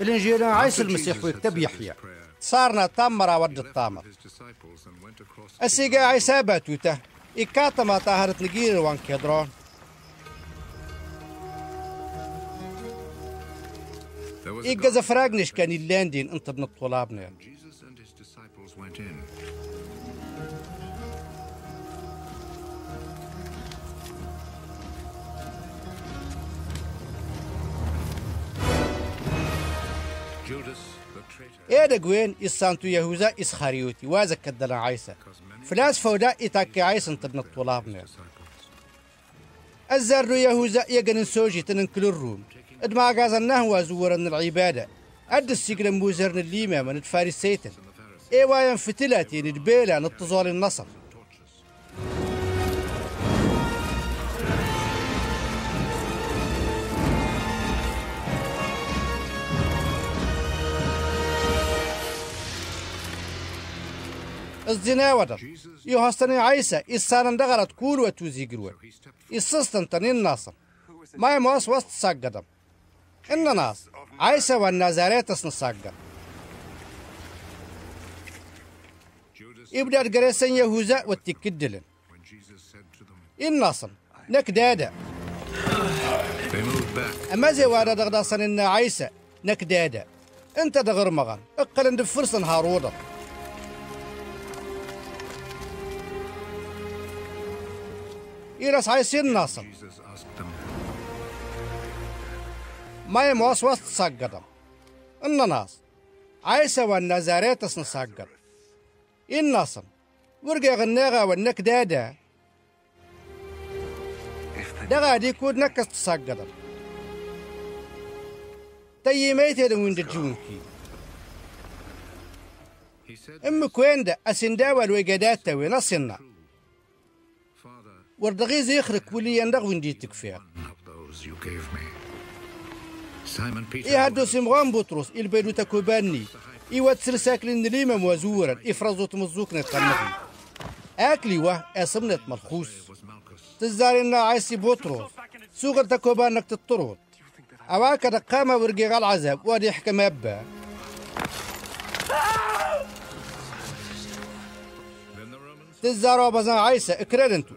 الإنجيل عيسى المسيح ويكتب يحيى. صارنا تامرا ود الطامر السيقا عيسى باتوته إكاتا ما طاهرت نجير وان كيدرون. إيقا زفراقنش كان اللاندين أنت الطلابنا إيه دقوين إسانتو يهوزا إسخاريوتي. وازا كدنا عيسى فلاس فودا إتاكي عيسى الطلابنا disciples. الزرد يهوزا يقن سوجي تننكل الروم. إدما قازناه وزورن العبادة. أد السجن موزرن الليمة من الفارسيتن. وايان فتلاتي ندبيلا نتظال النصر. الزنا ودر. يهستني عيسى إسانا دغرت كول وتوزي قروة. إسستن تنين ناصر. ما يموس وسط ساقدم. إن ناس عيسى والنازاريت نساقر Judas, إبدا قريسن يهوزا والتكدلن إن ناصر. نك دادا. أما زي وادا دغداصن إن عيسى. نك دادا. أنت دغر مغان أقل اند فرسن هارودا. Jesus asked them, ما يموس وسط ساقدم؟ إن ناس عيسى والنازاريت نساقر إن ناصر ورقا غناغا والنك دادا دغا دي كود نكس تساقدم تي ميتي دون وين دجونكي He said, إم كوين دا اسندا والوجدات توي نصنا of those you gave me. Simon Peter, إيه هادو سمغان بطرس البيدو تكوباني إيوات سلساكل نليمة موازورا إفرازو تمزوك نتقنقي أكلي واه أسمنت ملخوص. تزارينا عيسي بطرس. سوغر تكوبانك تطرود أواك دقامة ورقي العذاب وادي حكم أبا. تزارو بزان عيسى اكررنتو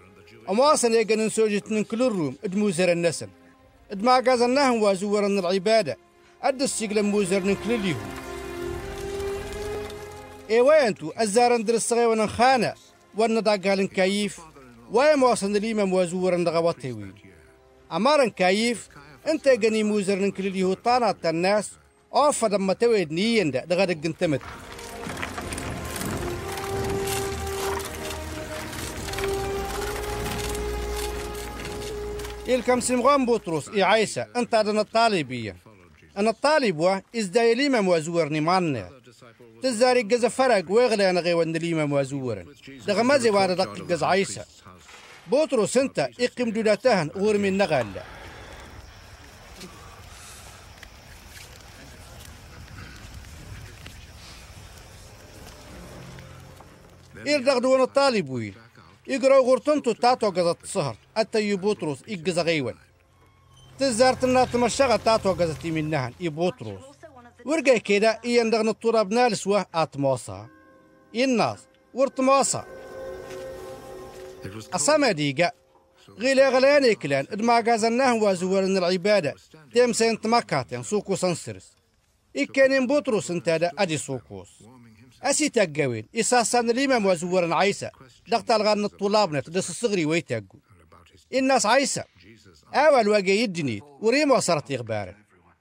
أمواصن يقن نسوجت من كل الروم ادموزر النسل. ادما قازناهم وازورن العبادة أد السيقل موزر كل اليهود. إيه وينتو؟ الزارن در الصغي ونخانة وندا قالن كيف. ويا مواصن الإمام وازورن دغواتي وين. أمارن كيف؟ إنت قني موزر كل اليهود طانات الناس. أوفا دم تويد دا دغدق انتمت إلكم سمغان بطرس؟ إي عيسى أنت أدنا الطالبية أنا الطالب وا إزداي ليما موازورني معنا تزاري جز فرق ويغلي أنا غيوان ليما موازورا دغ مازي وارا دق جز عيسى بطرس أنت إقم دوداتهن غور من نغال. إردغ دون الطالب ويل غورتنتو تاتو قزت صهر. أتا يبوتروس إقز غيوان. تزارتنا تمشغة تاتو قزتي منهن يبوتروس. ورقا كده إيندغن الطراب نالسوه آتموسا الناس was أسامة ديقا غيلي غلاني كلان إدما قازناه وازورن العبادة. تيم مكاتين سوكو سنسرس إكانين بطرس إنتادا أدي سوكوس. أسي تاقوين. إساسان الإمام وزورن عيسى دقت الغان الطلاب نتدس الصغري ويتاقو الناس عيسى أول واقع يدني. وريم وصرت إغبارا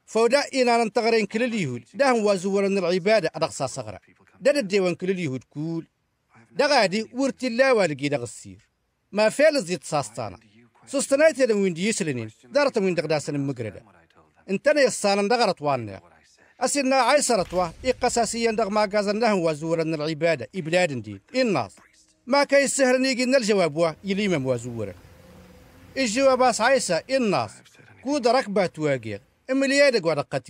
فودا إنا ننتغرين كل اليهود. دهم وزورن العبادة. أدقصا صغرا دا الديوان كل اليهود كول. دا غادي ورتي الله والقي دا السير. ما فعل زيت ساستانا. سستنايت يدن وين دي يسلنين. دارت وين دقداسن المقردة انتنا يسانا دغرت وأنا أسرنا عيسرتوا إقساسيا دغ ما قازناه وزورن العبادة إبلاد دين الناس ما كاي السهر نيجي الجواب وا يليم وزورا الجواب أس عيسى الناس كود ركبة تواقير امليادك ورقة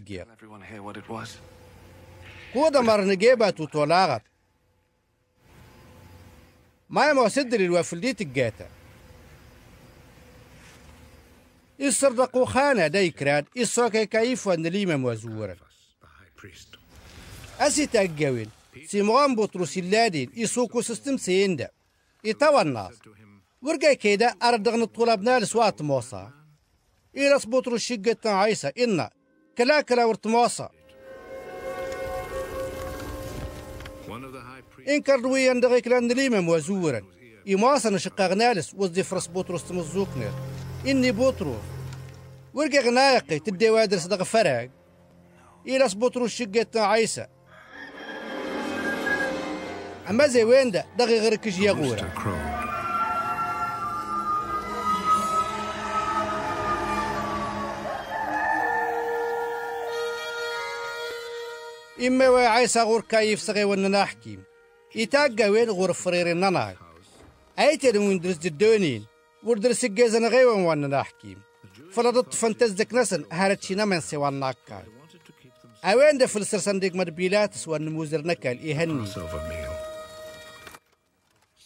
was? كود مرنجيبة وطولاغت ما يمو سدر الوافلدي تقاتا. يصردقوا خانة دايكراد يصوكي كيف ونليم وزورا priest. أسي تأجوين سيمغان بطرس اللادين يسوكو سيستم سيندا يتوى الناس To him, ورقا كيدا أردغن الطلاب نال سوات موسى إيرس بطرس شقة عيسى إنا كلا كلا ورت موسى one of the high priests إن كردوي يندغي كلا نليمة موزورا إماسا نشقا غنالس وزدي فرس بطرس تمزوكنر إني بطرس ورقا غنايقي تدي وادر صدق فرق إيرس بطرس شقة عيسى. أما زي وين ده؟ دغي غير rooster crowed. إما وعيسى غور كيف صغي وننا حكيم يتاقا وين غور فرير النناي. أيتر وين درس الدونين وردرس الجيزن غيوان وننا حكيم فلدت فانتزدك نسن هارتشينا من سوى الناكاي أوين ده فلسر صنديق مدبيلات سوى النموزر نكال إيهني meal.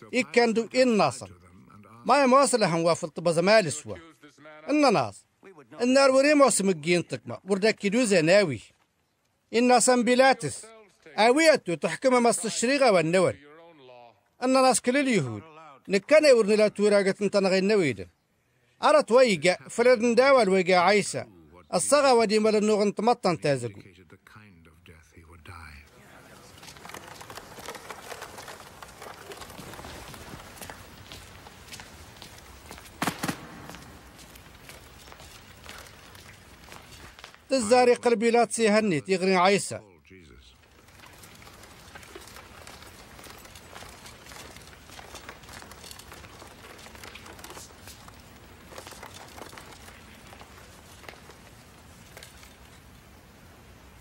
So إكاندو إن ناصر. ما يمواصلهم وافل طب زمال سوى إن ناس النار وري موسم الجين تقمى وردك كدو زناوي إن بيلاتس. أويتو تحكم مصر الشريغة والنور أن ناس كل اليهود. نكنا ورن لا توراقة تنغي النويد. أرت ويقع فلدن داول ويقع عيسى. الصغى ودي مال النوغن تمطن تازقو. تزاري قلبي لا تسيهني يغري عيسى.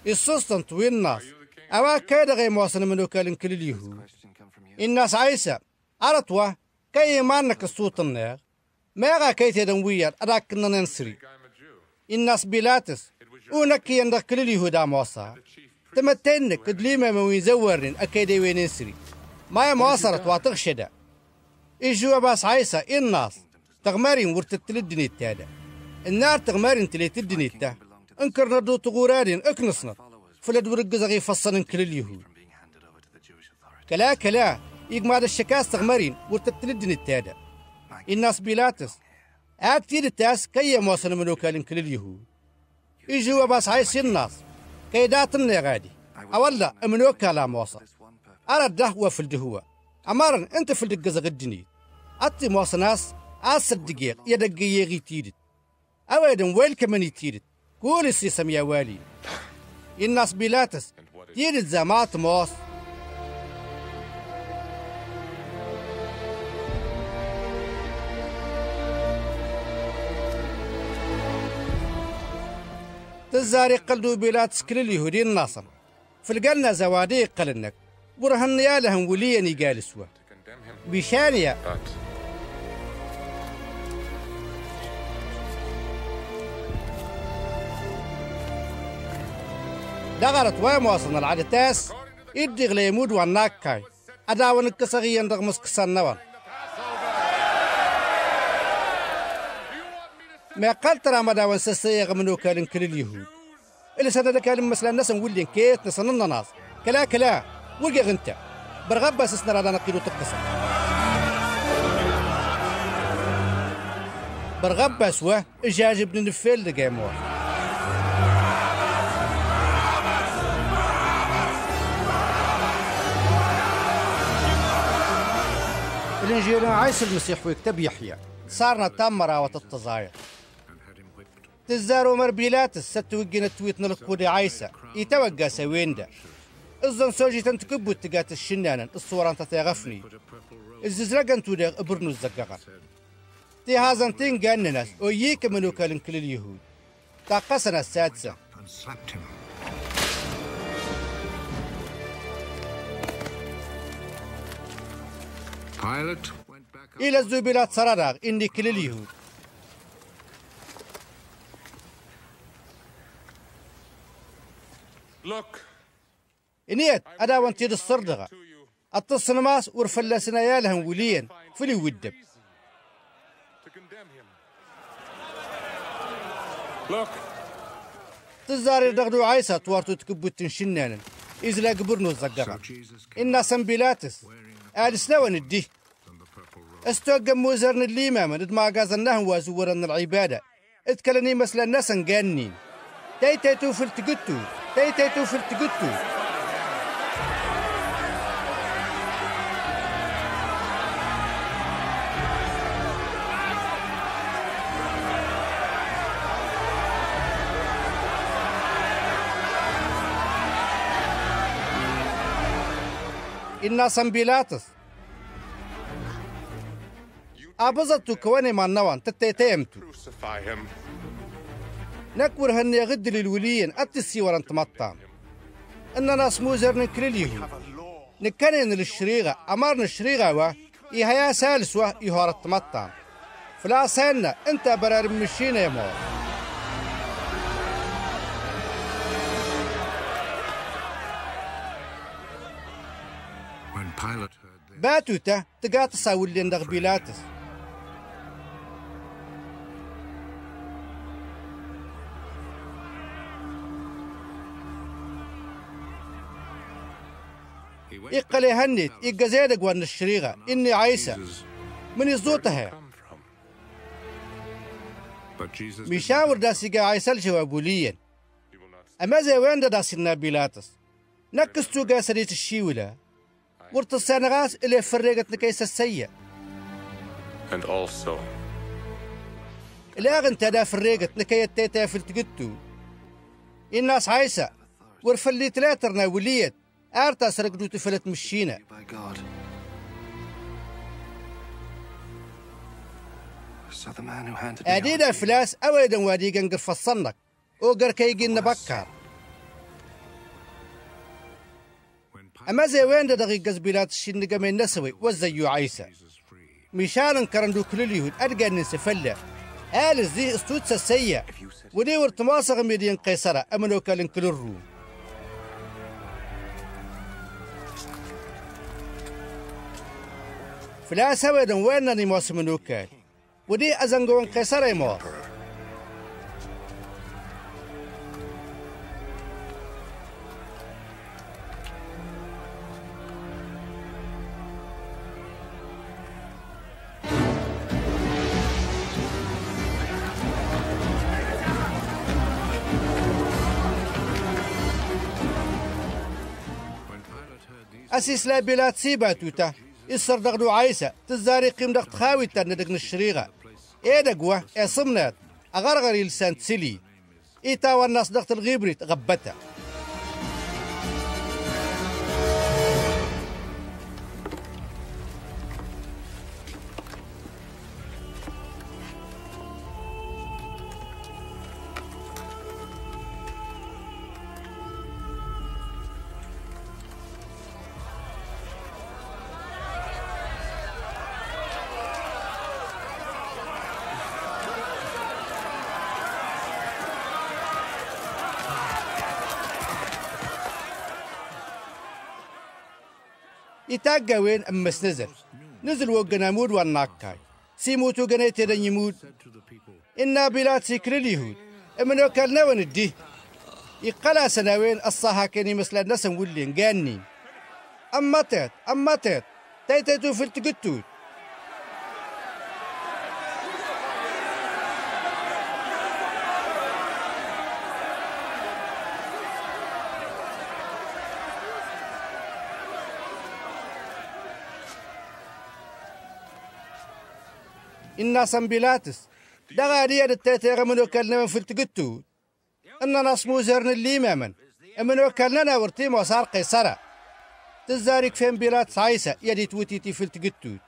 السوستن توين الناس. أوا كاد غي موصن منو كالن كل اليهود؟ الناس عيسى. أرتوا كي مانك الصوت النار ما غا كي تدن ويار أراك ننسري. الناس بيلاتس. ونكي يندق كل اليهود موصى تمتنك تدليما موين زورن أكيد وين نسري ما مواصرت واتغشدا إجوا باس عيسى الناس تغمارين ورتتلدني التادا النار تغمارين تليتدني التا انكر ندو تغورارين اكنصنا فلد ورقز غي فصلن كل اليهود. كلا كلا. يقماد الشكاس تغمرين ورتتلدني التادا الناس بيلاتس. آتير التاس كي موصل منو كالن كل اليهود. إجوا باس عيسى الناس كي داتن يا غادي. أولا منو كالا موصل أرى ده وفي الدهوة أمارن أنت في الدقة غدني أتي موصناس أس الدقيق يدق يغي أويدن ويل كمان يتيدت قول السيسم يا والي. الناس بيلاتس تيدت زمات موص. تزاري قلدو بيلاتس كل اليهودين الناصر. في القلنا زوادي قلنك. برهن يا لهم وليا يجالسوا بشانية. But دغرت وين واصلنا العدتاس. إدي غليمود والناكاي أداون الكسغي يندغ مسكسان نوان ما قال ترى ما داون سسيغ منو كالن كل اليهود. اللي سنة كالن مثلا الناس نولي كيت نصننا ناس كلا كلا. ولقى غنتا برغبة سسنا رانا نقيلو تقسم برغبة سوا. إجاج ابن نفيل لقيموه الإنجيل عيسى المسيح ويكتب يحيى. صارنا تام مراوة التظاهر and had him whipped. تزارو مربيلات الست وجنا تويت نلقودي عيسى يتوقع سوين ده الزن سوجي تنتكبو تقات الشنانا الصورة انت تغفني Put a purple robe الززرق انتو إبرنو الزقاقا تي هازن تين قانناس وييك منو كالن كل اليهود. تاقسنا السادسة. إلى الزبيلات سراراغ إني كل اليهود. إنيت أدا وانتيد الصردغة. you التصنماس ورفلسنا يالهم وليا فلي ودب. تزاري دغدو عيسى توارتو تكبوت تنشنانا إزلا قبرنو الزقرة إنا سنبيلاتس. آل سلاوان الدي from the purple robe. استوقم موزرن اللي ما من ما قازناه وازورن العبادة. إتكلني مثل الناس انقانين تاي تايتو في التقتو تاي تايتو في التقتو إنا سنبيلاتس أبزتو كواني ما النوان تتيتيمتو Crucify him. نكور هني غد للوليين أتسي ورن تمطان إننا سموزر نكري اليهود نكنن للشريغة أمرنا الشريغة و إيهيا سالس و إيهار التمطان فلا سينا أنت برار مشينا يا مور. When Pilate heard this, إقلي هنيت إقزيدك وأن الشريغة. إني عيسى من did مشاور داسي عيسى الجوابوليا أما زي وين داسي النابيلاتس نكستو قاسريت الشيولة. ورت السانغاس اللي فرقت نكيس السيء And also, الآغن تدا فرقت نكي التيتا في الناس عيسى ورفلي تلاترنا وليت. مشينا the man who handed me أدينا فلاس أويدا وادي قنقر فصنك وقر كيجين بكار. When Pilate أما زي وين دا دقيق قزبيلات الشنقة من نسوي؟ وزيو عيسى. مشان كرندو كل اليهود. أرجع نسفلة آل زي استوت السيء ودي ورتماسغ ميدين قيصرة. أمنو كالن كل الروم. فلا سويدا وين ني موسم نوكال ودي Pilate heard these, أسيس لا بلاد سيبا توتا. إسر دغدو عيسى تزاري قيم دغت خاوي تانا دقن الشريغة. إيه دقوة؟ إيه صمنات؟ أغرغري لسان تسلي إيه تاوى الناس دغت الغيبري تغبتا يتاقى وين أمس نزل. نزل وقنا مود والناكاي. سيموتو قنيت يمود إنا بلاد سكر اليهود. إمن وكالنا وندي يقلا سنوين الصحاكني مثل الناس ولين قاني أما تيت أما تيت. تيتيتو في إنا سنبيلاتس دغاري التيتيغ من وكالنا في التقتوت إننا اسمو زرن اللي مامن. من وكالنا ورتيم وصار قيصرة. تزارك فين بلاد عيسى يدي توتيتي في التقتوت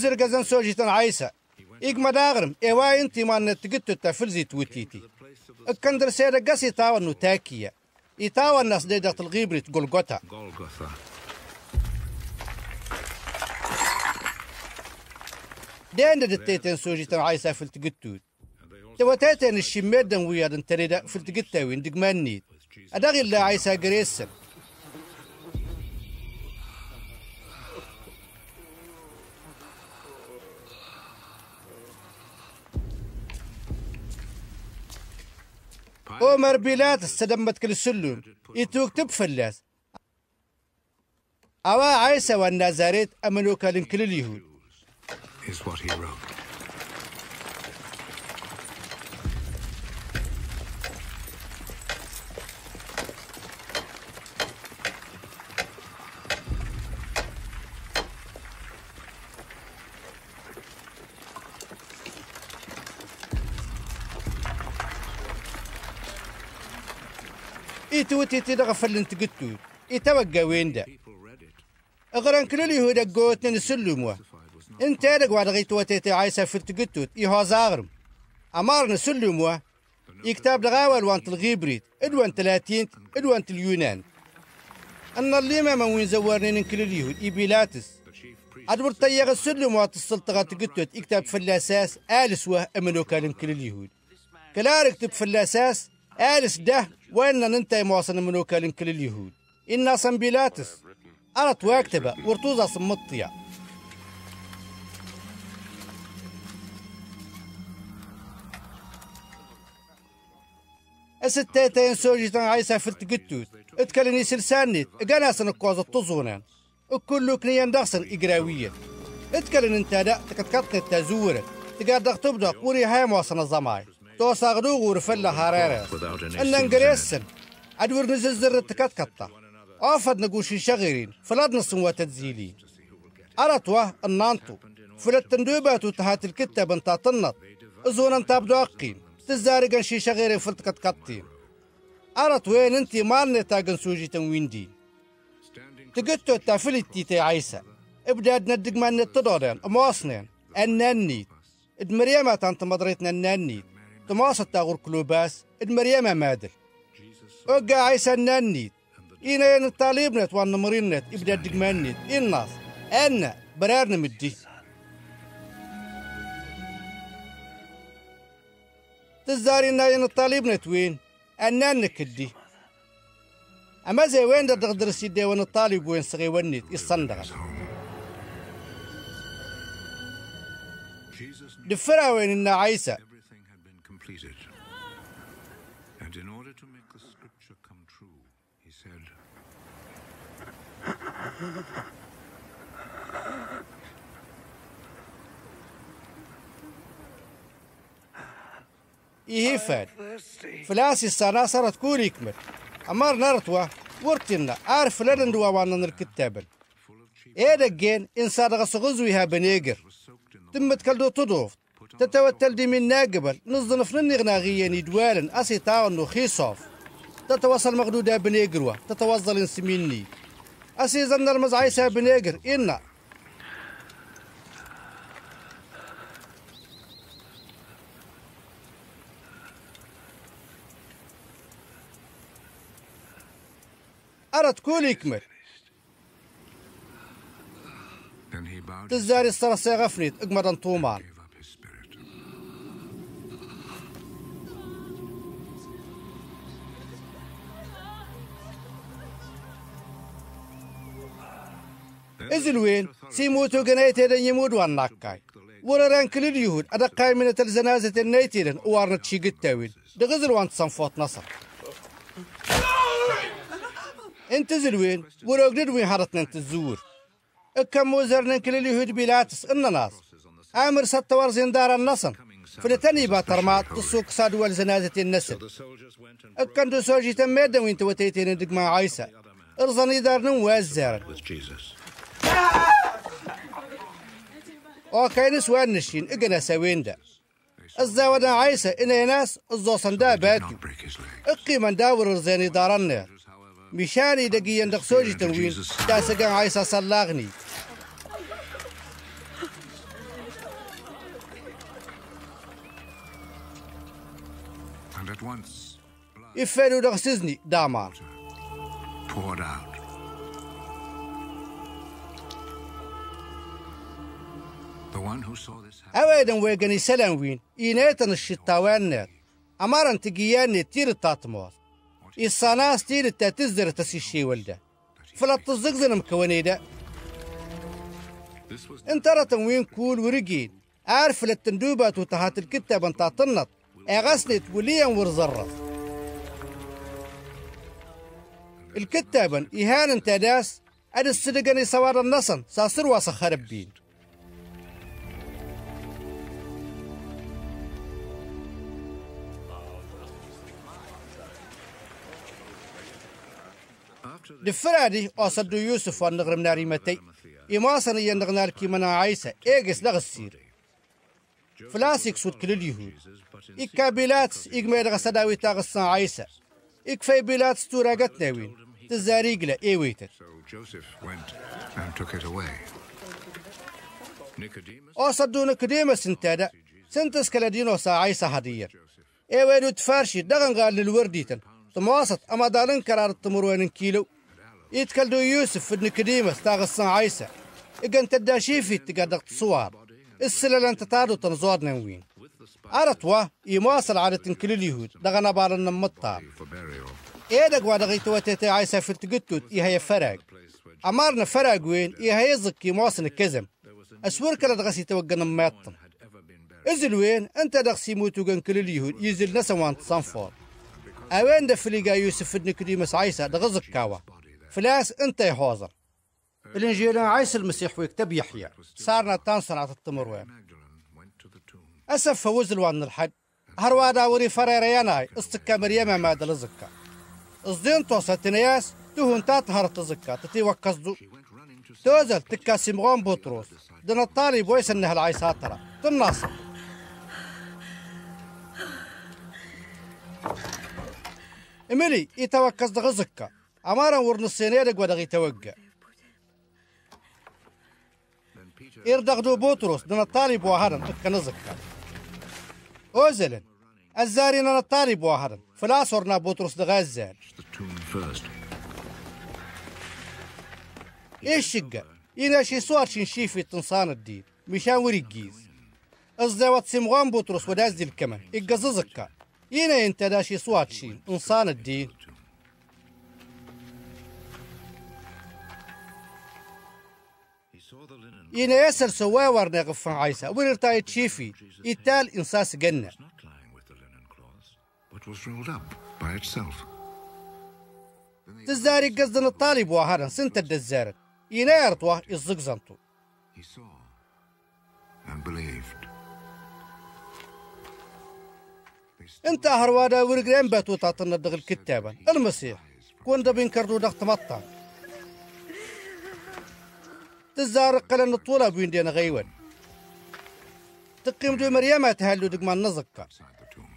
الزرقزن سوجيتن عيسى إيقما داغرم إيوا انتي ما نتقتو تفلزي توتيتي الكندر سيدا قاسي تاوى نو تاكية يتاوى الناس ديدة قوتا Golgotha. دين دتيتن سوجيتن عيسى في التقتوت توتيتن الشميدن ويادن تريدا في التقتاوين دقمان نيد أداغي الله عيسى قريسن عمر بيلات استدمت كل السلم يتوكتب فلاس أوا عيسى والنازاريت أمنوا كالن كل اليهود إيتوتي تدغفل أنت قتوت يتوقع وين ده؟ People read it. أغران كل اليهود أقوتن السلموا أنت أدق وعد غيت وتيتي عيسى في التقتوت إيهو زاغرم أمارنا سلموا يكتاب لغاول وانت الغيبريت. ادوان تلاتين ادوان اليونان. أن الليمة من وين زوارنين كل اليهود إبيلاتس The chief priest أدبر طيغ السلم وات السلطة تقتوت يكتاب في الأساس. آلس وه أمنو كان كل اليهود كلارك تب في الأساس. آلس ده وين ننتهي مواصل منو كان كل اليهود. إنا صنبيلاتس أنا تواكتبة ورتوزا صمطيا الستاتين سوجيتان عيسى في التقتوت اتكلني سلسانيت. إقانا سنقوز الطزونان. وكل كنيان دغسن إقراوية. اتكلن انت دا تكتكتن تزورة تقاد تبدأ قوري هاي موصن الزماي. تو صاغدو غور فلا هاريرا Without any ان sins in انقريسن ادور نزل زر تكتكتا آفد نقوشي شغيرين. فلاد نصن وتتزيلين أرتوا النانتو. فلت تندوباتو تهات الكتاب انتا تنط. ازون انتا بدوقين تزارقن شي شغيرين فلتكت كتين أرت وين انتي مالني تاقن سوجي تنويندي. تقتو تافلتي تي عيسى. ابدا ندق ما نتدورين مواصنين النانيت إد مريم تانت مدريتنا النانيت تماصت تاغور كلوباس إد مريم مادل وقع عيسى النانيت. إينا ين الطالبنت وان مرينت ابدا دق مانيت الناس أنا برارنا مدي تزارينا ين الطالبنت وين؟ أنا نكدي. أما زي وين دا تقدر سيدي وين الطالب وين صغي ونيت knew دفرا وين إن عيسى؟ Completed. And in order to make the scripture come true, he said, يهيفاد فلاسي السنة صارت كوري يكمل. أمار نرتوا ورتنا عارف لدن دوا وأنا الكتابن إيه دقين إن صادق سغزويها بنيقر تمت كالدو تضوف تتوتل دي من ناقبل. نظن فنن غناغيا ندوالا أسي تاونو خيصوف. تتوصل مغدودة بنيقروا تتوصل انسميني أسي زن المزعيسة بنيقر إنا. أرد كل يكمل. تزاري الصرصة غفنيت. اقمد طومان. إزل وين سيموتو قنايتين يمود واناكاي ورران كل اليهود أدقاي من الزنازة النيتين وارنا تشيق التاويل دغزل وانت صنفوت نصر انت زلوين وروقدد وين هرتنا انت الزور كم وزرنا كل اليهود بيلاتس إن ناس عامر ست ورزين دار النصن فلتني باترمات تسوق صادوا الزنازة النسل and كندو سوجي تميدا وين توتيتين دق مع عيسى ارزني دارنا وازار وكاين سوان نشين؟ اقنا سوين أزا الزاونا عيسى إنا ناس أزو صندا دا إقي من داور الزيني دارنا مشاني دقيا دقسوجي تنوين. داسا سقان عيسى صلاغني. يفعلوا دغسزني دامار poured out. أويدن ويغني سلام وين؟ إينيتن الشتاوان نت أمارن تجيان تير تاتموس إساناس تير تاتزر تسيشي ولده. فلا تزقزن مكونيدا This was انترتن وين كول ورقين. عارف للتندوبات وتهات الكتاب انت طنط أغسنت وليا ورزرة الكتابا إهان انت داس. أد الصدقني سوار النصن. ساسر واسخر بين after the دفرادي أصدو يوسف ونغرم ناري متي. إماسن ينغنا الكيمنا عيسى. إيجس لغسير فلاسيك سود كل اليهود. إكا بيلاتس إجمير غسداوي تاغسان عيسى. إكفي بيلاتس توراغت ناوين. تزاريقلا. Nicodemus أصدو نكديما سنتادا سنتس كالدينو سا عيسى هدير إيوينو تفارشي. دغن غال للورديتن. تمواسط أما دالن كرار التمروين كيلو. يتكلدو يوسف في نكديمس تاغسان عيسى. إيقان تداشي في تقادق تصوار السلال أنت تادو تنزور نوين أرتوا يمواصل عادة كل اليهود. دغن أبار النمطار for burial. إيدك وادغي توتيتي عيسى في التقتوت إيها فرق. أمارنا فرق وين؟ إيها يزك يمواصل الكزم أسور كلا دغسي توقن ميطن. إزل وين؟ أنت دغسي موتو كل اليهود. يزل نسوان تصنفور أوين دفليقا يوسف ابن كريمس عيسى؟ دغزك كاوا. فلاس أنت يا حوزر الإنجيل عيسى المسيح ويكتب يحيى. صارنا تان صنعة التمر وين. أسف فوز الوان الحج. هروادا وري فريرياناي استكا مريم ما دلزكا الزين توصل تنياس تهون تاطهر تزكا تتي وكزدو توزل تكا سيمغون بطرس دنا الطالب ويس انها العيسى ترى. تناصر. املي يتوكز دغزكا أمارا ورن السينير ودغي توقع. يردغدو بطرس دنا الطالب وهرن اتكنزكا أوزلن الزارين الطالب وهرن فلا صرنا بطرس دغازال. إيش شقة؟ إنا شي صور شنشي في تنصان الدين مشان وريقيز الزاوات سيمغان بطرس وداز دي الكمن إقززكا إنا إنت دا شي صور شين انصان الدين. إنا يسر سوا ورنا غفان عيسى ونرتاي تشيفي إتال إنساس جنة. تزاري قصدن الطالب وهرن سنت الدزارت. إنا يرطوه الزقزنتو. انت هروادا ورقرين باتو تعطينا دغ الكتابة المسيح كون دبين كردو دغ تمطع تزار قلن الطولة بين دينا غيون تقيم دو مريم تهلو دق ما نزكا Inside the tomb,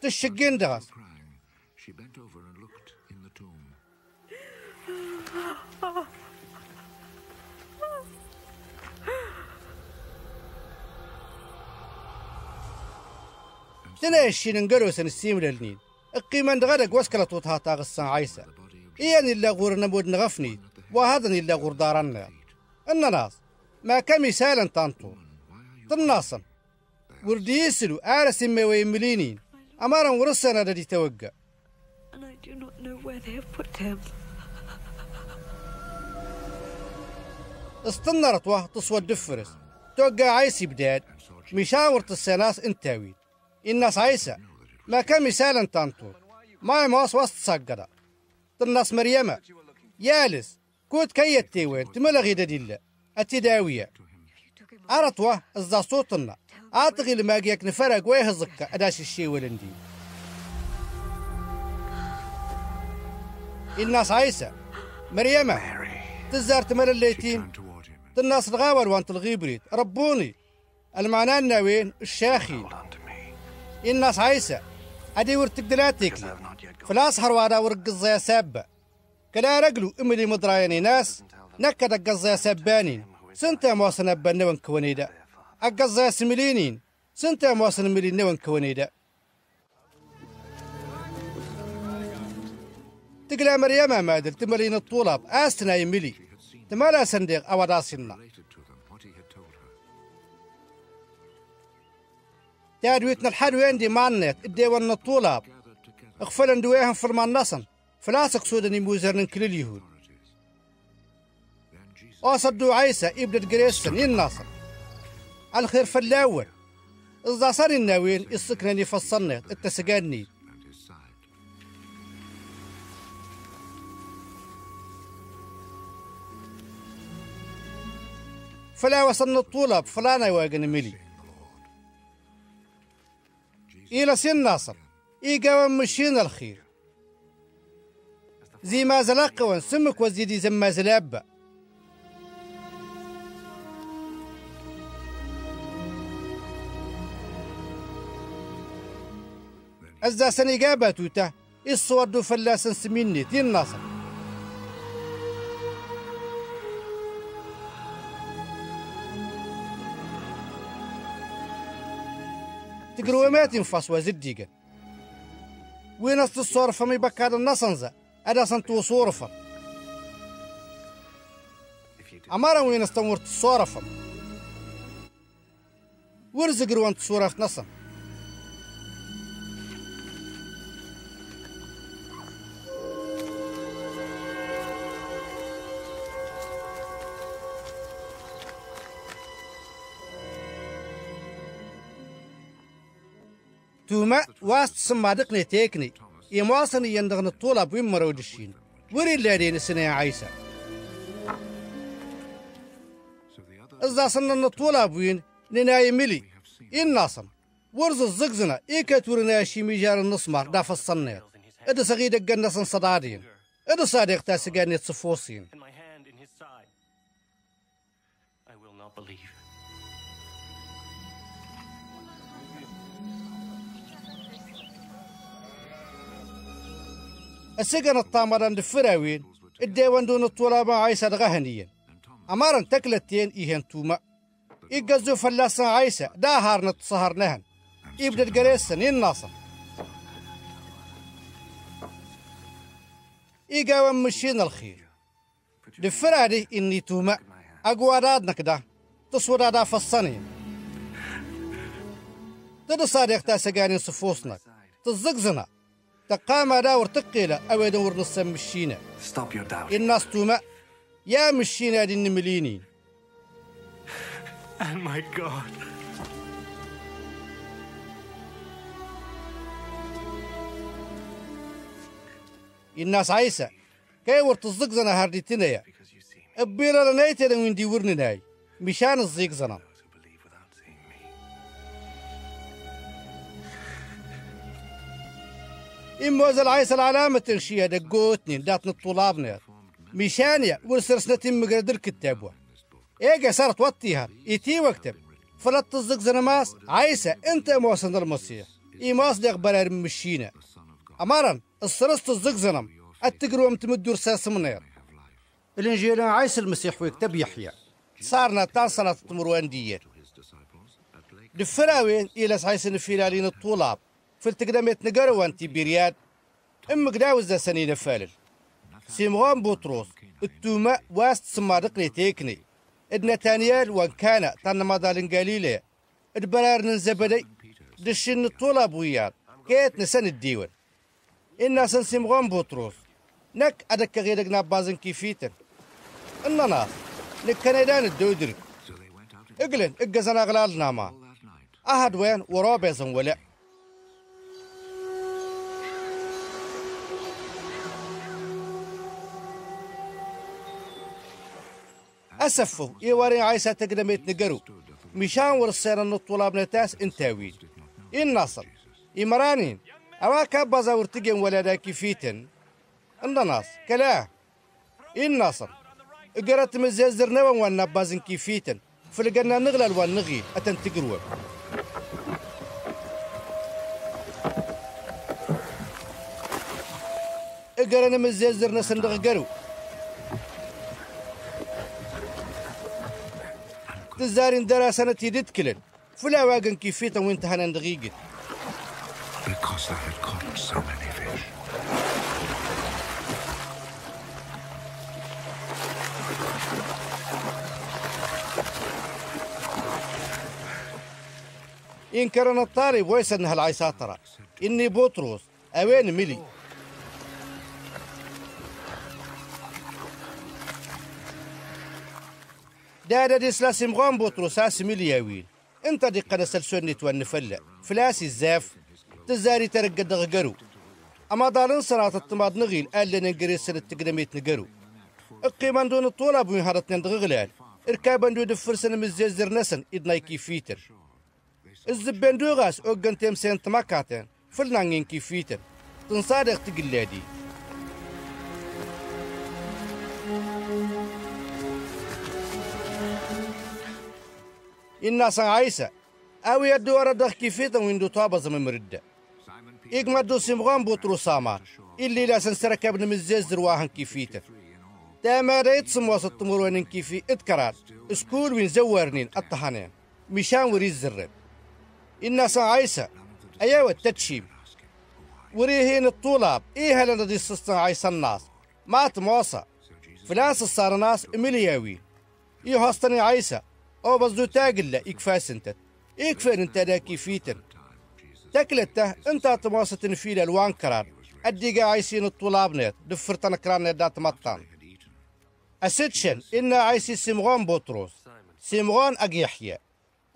تشقين دغس crying, she bent over and looked in the tomb. تنا الشين انقلو سن السيم للنين. القيمة دغدق واسكلا توتها تاغسان عيسى إيان إلا غور نمود نغفني. وهذا إلا غور دارنا. الناس ما كم يسالا تانطو تناصن وردي يسلو آرس ما ويملينين أمارا ورسنا دي توقع. استنرت واه تصوى الدفرس. توقع عيسي بداد. مشاورة السناس انتاوي الناس عيسى ما كان مثالا تانطور ما يماس وسط سقرة الناس مريمة يالس كوت كي التيوين تملغي دديلا التداوية أرتوه إزا صوتنا أعتقي لما جيك نفرق ويه الزكا أداش الشي ولندي. الناس عيسى مريمة تزار تمر الليتين. الناس الغاور وانت الغيبريت ربوني. المعنى الناوين الشاخي. الناس عيسى أدي ورتك دلاتيك فلاس هروادا ورق الزيا سابة كلا رجلو إملي مدرايني ناس نكد القزيا سبانين. سنتا موصنا بنون كونيدا. القزيا سملينين. سنتا مواصل ملي نوان كونيدا. تقلا مريم مادر تملين الطلاب استنا يملي تمالا صنديق told her. تادويتنا الحال وين دي معنات الديوان الطلاب اغفل ندويهم في المنصن فلاسق سوداني موزرن كل اليهود. وصدوا عيسى ابن جريسن الناصر الخير في الأول. إذا صار الناوين السكنني في his side. فلا وصلنا الطلاب فلانا واقن ملي. إلى سن ناصر إيقا مشينا الخير. زي ما زلاقوا سمك وزيدي زما زلابة أزا سني قابتوتا الصور دو فلاسن سميني تين ناصر. تقروا ما تنفص وزديقا وين است الصورفة ما يبكى هذا النصنزة هذا سنتو صورفة. أمارا وين أستمرت الصورفة؟ ورزق روانت صورة نصن. توما واست سمادقني تيكني يمواصني يندغن الطولة بوين مرود الشين وري اللادين السنة عيسى the other إذا صننا الطولة بوين نناي ملي إن ناصن ورز الزقزنة إيكا تورنا شي ميجار النصمار داف الصنير إذا سغيدة قنصن صدادين إذا صادق تاسقاني تصفوصين السجن الطامران دفراوين الديوان دون الطلابة عيسى غهنيا أمارن تكلتين إيهن توما. إيقازو فلاسان عيسى دا هارنت صهر نهن. إبدا قريسن الناصر إيقاوان مشين الخير. دفرادي إني توما. أقواراد نكدا تصور دا فصاني تدو صادق تا سجانين صفوصنا تزقزنا. تقام داور تقيلة أو يدور نص مشينا Stop your doubt. الناس توما يا مشينا دي النمليني And my God. الناس عيسى كي ورت الزقزنا هارديتنا يا Because you see me, البيرة لنايتنا وين دي ورنا ناي مشان الزقزنا إما زل عيسى العلامة تنشيها دقوتني داتنا الطلابنا مشانيا ورسرسنا تم قردر كتابوا إيجا صارت وطيها. إتي وكتب فلت الزقزنا ماس عيسى أنت موصل المسيح إيماس ديق برار مشينا أمارا السرست الزقزنم التقروا متمدوا رساس منير. الإنجيل عيسى المسيح ويكتب يحيى. صارنا تاسنا تمروان ديت دفراوين إلى عيسى نفيلالين الطلاب. في التقدمت نقروان تبيرياد أم قداوز سنين فالل سيمغان بطرس التوما واست سمارقني تيكني إدنا تانيال وان كان تانا مدالن قليلة البرار ننزبدي دشن الطلاب وياد كيت نسن الديوان. إنا سن سيمغان بطرس نك أدك غيرك نابازن كيفيتن. إنا ناس. نك كنيدان into إقلن اقزنا أغلال ناما. أحد وين ورابزن ولا. أسفوا يواري عيسى تقدمت نقرو. مشان ورسينا الطلاب نتاس انتاوين إن ناصر. إمرانين أواكا بازا ورتقين ولا دا كيفيتن. إن ناس كلا. إن ناصر. قرأت مزيزر نوا وأنا بازن كيفيتن. فلقنا نغلى الوان نغي أتن تقروا قرأنا مزيزر نسندغ قرو. تزارين دراسة تيدت كلن. فلا واقن كيفيتا وانت هنا دقيقة Because I had caught so many fish. إن كان الطالب ويس أنها العيساترة إني بطرس أوين ملي؟ دادا دي سلاسي مغام بطرس أس ملي ياوين إنت دي قنا سلسوني توان فلاسي الزاف. تزاري ترقد غقرو أما دارن صراط التماد نغيل. قال لنا نقري سنة تقدميت نقرو. القيمان دون الطولة بوين هارتنا دغغلال إركابان دو دفر سنة مزيزر نسن. إدنا كيفيتر الزبان دوغاس أوغن تيم سنت ماكاتن فلنانين كيفيتن تنصادق تقلادي. الناس عايسة. أو يدو أردخ كيفيتن ويندو طابة زمن مردة إيق مدو سمغان بوترو سامار اللي لا سنسرك ابن مزيز رواهن كيفيتن داما ريت سمواس التمرونين كيفي اتكرار سكول وين زوارنين الطحانين مشان وريز زرن. الناس عايسة. أيوة التدشيم وريهين الطلاب إيه هلا دي عايسة الناس؟ ما تموصى فلاس الصار ناس ملياوي. إيه هستني عايسة. أو بزدو تاقل إكفاس انت. إكفر انت دا كيفيتن تكلته انت تموصى تنفيل ألوان كرار. أديقا عايسين الطلاب نيت. دفرتنا كران دات مطان أسدشن إنا عايسي سيمغون بطرس سيمغون أقيحيا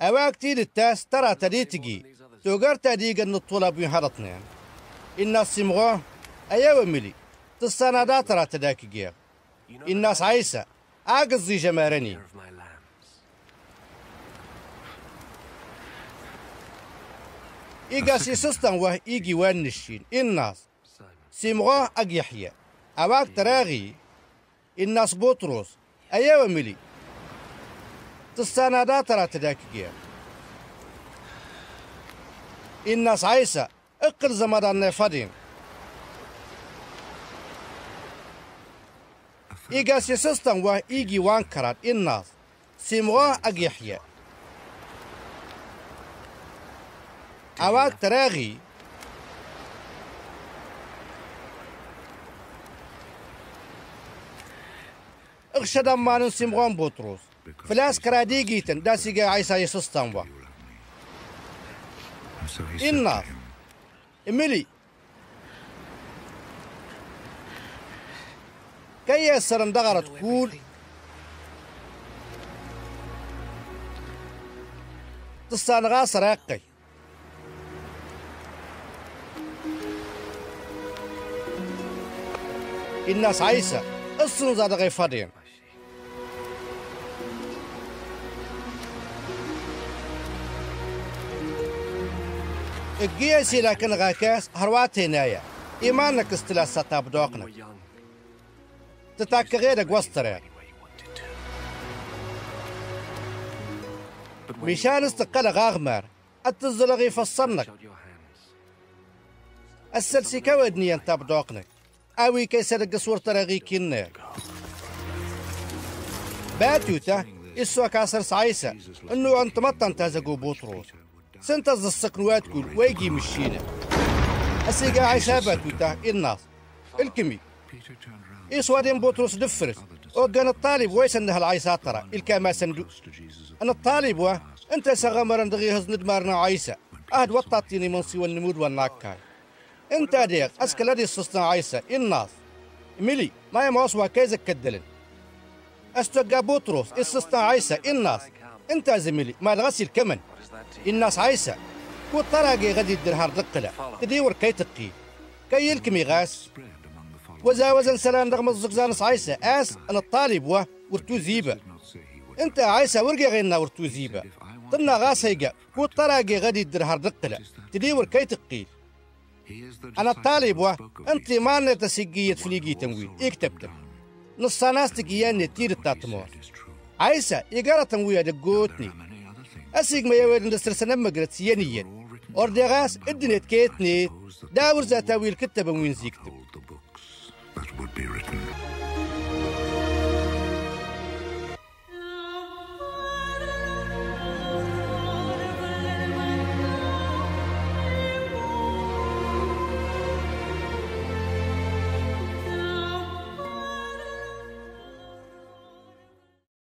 أواك تيل التاس ترى تديتجي توغر تديق أن الطلب يهرطنا الناس سمغو أيوة ملي دا ترى تداك جير الناس عيسى أقصي جمارني. igasiisastan wah iigii waanashiin innaas simqooh ag yaxya abaag taraaqii innaas butros. Ayaaba meli tastaanaadaa taraatadaakigeer innaas caysa iqir zamadaannay fadhin igasiisastan wah iigii waan karaan innaas simqooh ag yaxya أواك تراغي اغشد ما نسمغون بطرس فلاس عيسى يسستن واه And so he said to الناس him, إميلي. كي يسر اندغرت كول. تصانغا سراقي. الناس عيسى السن زاد غي فادين القياسي لكن غاكاس هروات هنايا إيمانك استلا ستاب دوقنا we're young. تتاك. But when مشان استقل غاغمر التزلغي فصنك you showed your اوي كي سرق صور ترغي كينا باتوتا إسوا كاسر سعيسة انو انت مطن تازقو بوطروس سنتز السكنوات كل ويجي مشينا السيقا عيسى باتوتا الناس الكمي إسوا دين بوطروس دفرس وقان الطالب ويس انها العيسى ترى الكاما سندو. أنا الطالب و أنت سغمر دغي هز ندمارنا عيسى أهد وطاتيني من سوى النمود والناكاي أنت ديق أسكال دي السستان عيسى الناس؟ ملي ما يموسوا كيزك كدلن أستوقع بطرس السستان عيسى الناس؟ أنت زميلي ما الغسل كمن. what is that to you? الناس عيسى كو طراقي غادي الدرهار دقلة. تديور كي تقي. كي يلكمي غاس Spread among the followers. وزا وزن سلام رغم الزقزانس عيسى آس أنا الطالب و ورتو would. انت عايسى ورقي غينا ورتو زيبا طنا غاسيقا كو طراقي غادي الدرهار دقلة. تديور كي تقي. He is the أنا disciple الطالب who و spoke of انت these ما نتسيقية فليقي تنوين اكتبت نص ناستك ياني تير التاتمور يقرا تنوية There دقوتني. اسيق ما يويد ندستر سنم مقرت سيانيا اوردغاس ادنيت كيتنيت داور ذاتاوي الكتب وين زيكتب